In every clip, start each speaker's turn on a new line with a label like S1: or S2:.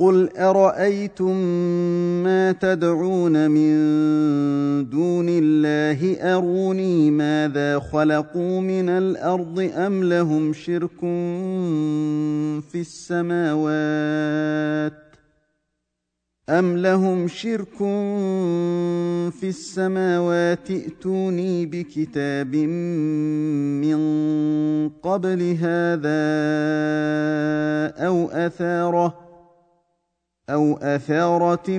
S1: قل ارايتم ما تدعون من دون الله اروني ماذا خلقوا من الارض ام لهم شرك في السماوات ام لهم شرك في السماوات ائتوني بكتاب من قبل هذا او اثاره او اثاره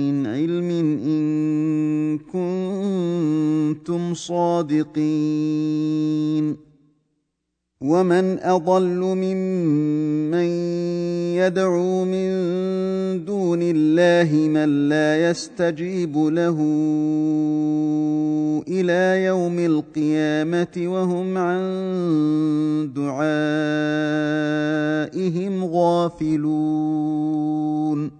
S1: من علم ان كنتم صادقين ومن اضل ممن يدعو من دون الله من لا يستجيب له الى يوم القيامه وهم عن دعائهم غافلون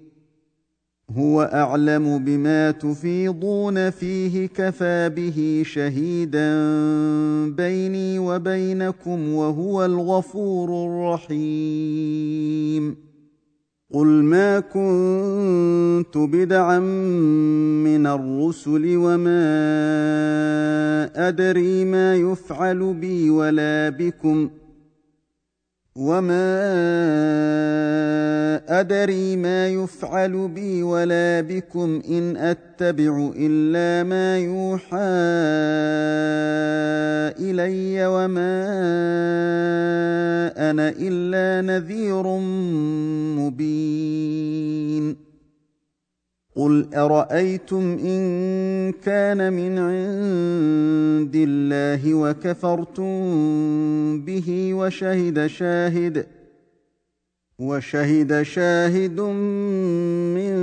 S1: هو اعلم بما تفيضون فيه كفى به شهيدا بيني وبينكم وهو الغفور الرحيم قل ما كنت بدعا من الرسل وما ادري ما يفعل بي ولا بكم ۖ وما ادري ما يفعل بي ولا بكم ان اتبع الا ما يوحى الي وما انا الا نذير مبين قل ارايتم ان كان من عند الله وكفرتم به وشهد شاهد وشهد شاهد من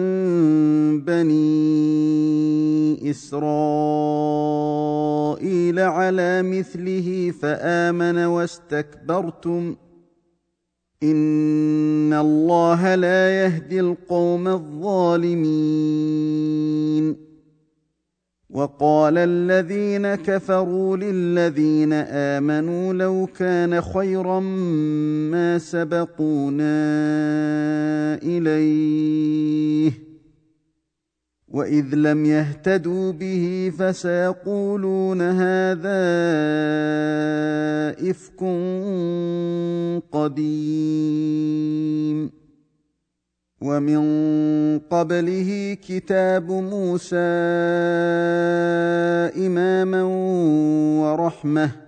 S1: بني اسرائيل على مثله فامن واستكبرتم ۖ ان الله لا يهدي القوم الظالمين وقال الذين كفروا للذين امنوا لو كان خيرا ما سبقونا اليه واذ لم يهتدوا به فسيقولون هذا افك قديم ومن قبله كتاب موسى اماما ورحمه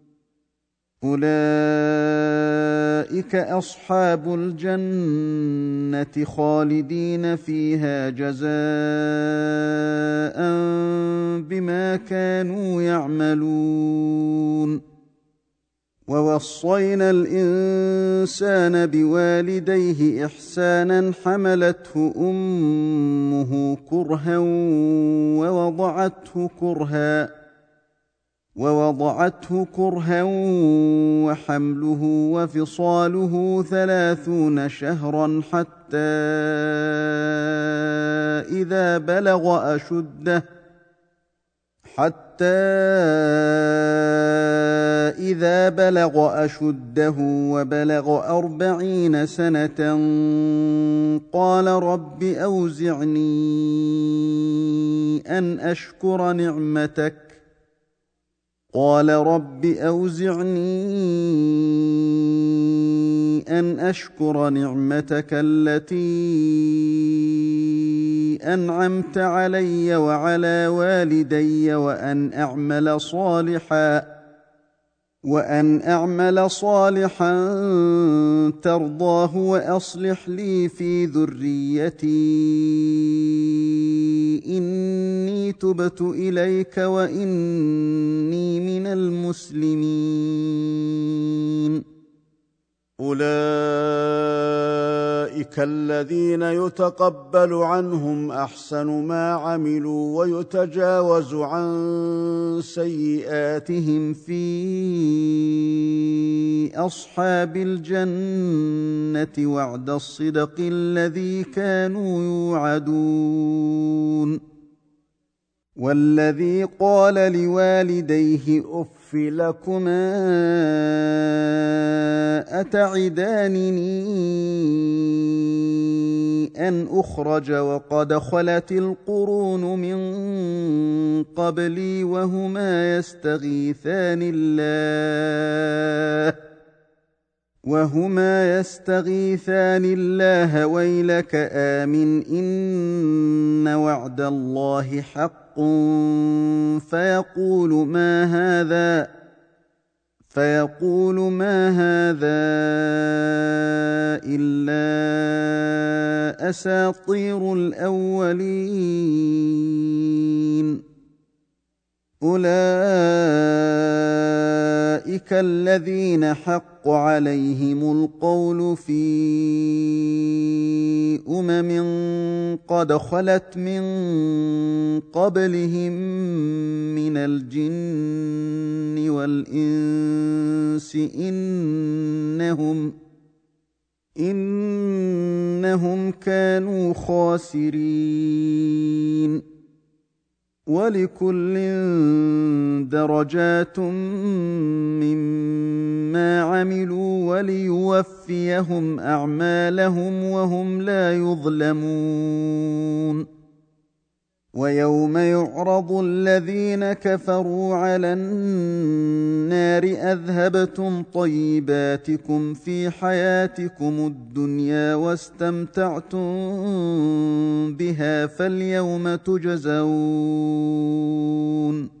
S1: اولئك اصحاب الجنه خالدين فيها جزاء بما كانوا يعملون ووصينا الانسان بوالديه احسانا حملته امه كرها ووضعته كرها ووضعته كرها وحمله وفصاله ثلاثون شهرا حتى اذا بلغ اشده حتى اذا بلغ اشده وبلغ اربعين سنه قال رب اوزعني ان اشكر نعمتك قال رب اوزعني ان اشكر نعمتك التي انعمت علي وعلى والدي وان اعمل صالحا وان اعمل صالحا ترضاه واصلح لي في ذريتي اني تبت اليك واني من المسلمين اولئك الذين يتقبل عنهم احسن ما عملوا ويتجاوز عن سيئاتهم في اصحاب الجنه وعد الصدق الذي كانوا يوعدون والذي قال لوالديه اف أُفٍّ لَكُمَا أَتَعِدَانِنِي أَنْ أُخْرَجَ وَقَدْ خَلَتِ الْقُرُونُ مِنْ قَبْلِي وَهُمَا يَسْتَغِيثَانِ اللَّهَ وهما يستغيثان الله ويلك امن ان وعد الله حق فيقول ما هذا فيقول ما هذا الا اساطير الاولين اولئك الذين حق حق عليهم القول في امم قد خلت من قبلهم من الجن والانس انهم انهم كانوا خاسرين ولكل درجات مما عملوا وليوفيهم اعمالهم وهم لا يظلمون ويوم يعرض الذين كفروا على النار اذهبتم طيباتكم في حياتكم الدنيا واستمتعتم بها فاليوم تجزون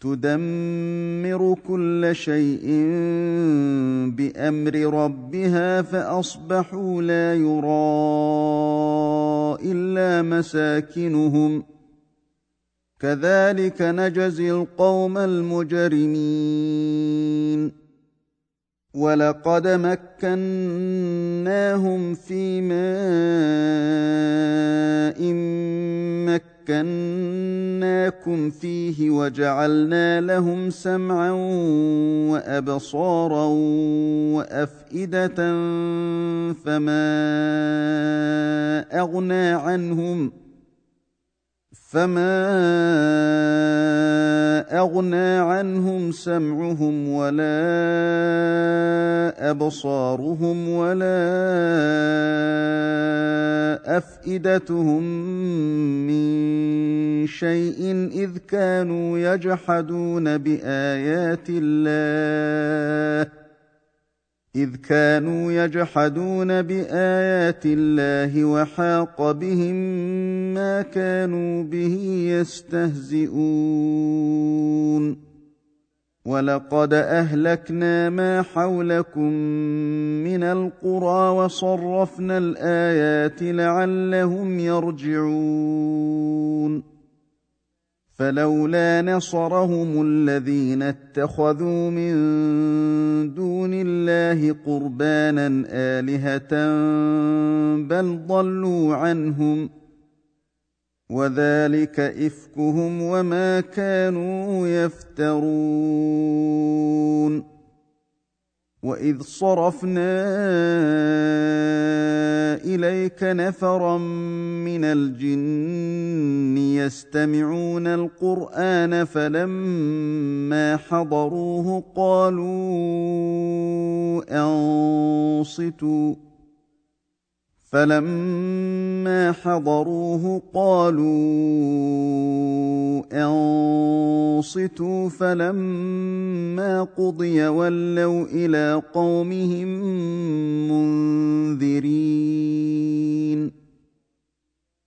S1: تدمر كل شيء بامر ربها فاصبحوا لا يرى الا مساكنهم كذلك نجزي القوم المجرمين ولقد مكناهم في ماء مكناهم مكناكم فيه وجعلنا لهم سمعا وابصارا وافئده فما اغنى عنهم فما اغنى عنهم سمعهم ولا ابصارهم ولا افئدتهم من شيء اذ كانوا يجحدون بايات الله اذ كانوا يجحدون بايات الله وحاق بهم ما كانوا به يستهزئون ولقد اهلكنا ما حولكم من القرى وصرفنا الايات لعلهم يرجعون فلولا نصرهم الذين اتخذوا من دون الله قربانا الهه بل ضلوا عنهم وذلك افكهم وما كانوا يفترون واذ صرفنا اليك نفرا من الجن يستمعون القران فلما حضروه قالوا انصتوا فلما حضروه قالوا انصتوا فلما قضي ولوا الى قومهم منذرين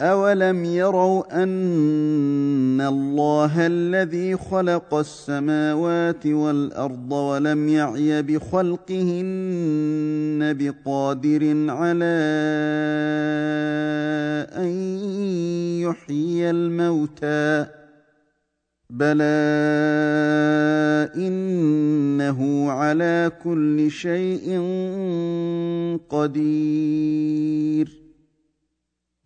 S1: اولم يروا ان الله الذي خلق السماوات والارض ولم يعي بخلقهن بقادر على ان يحيي الموتى بلى انه على كل شيء قدير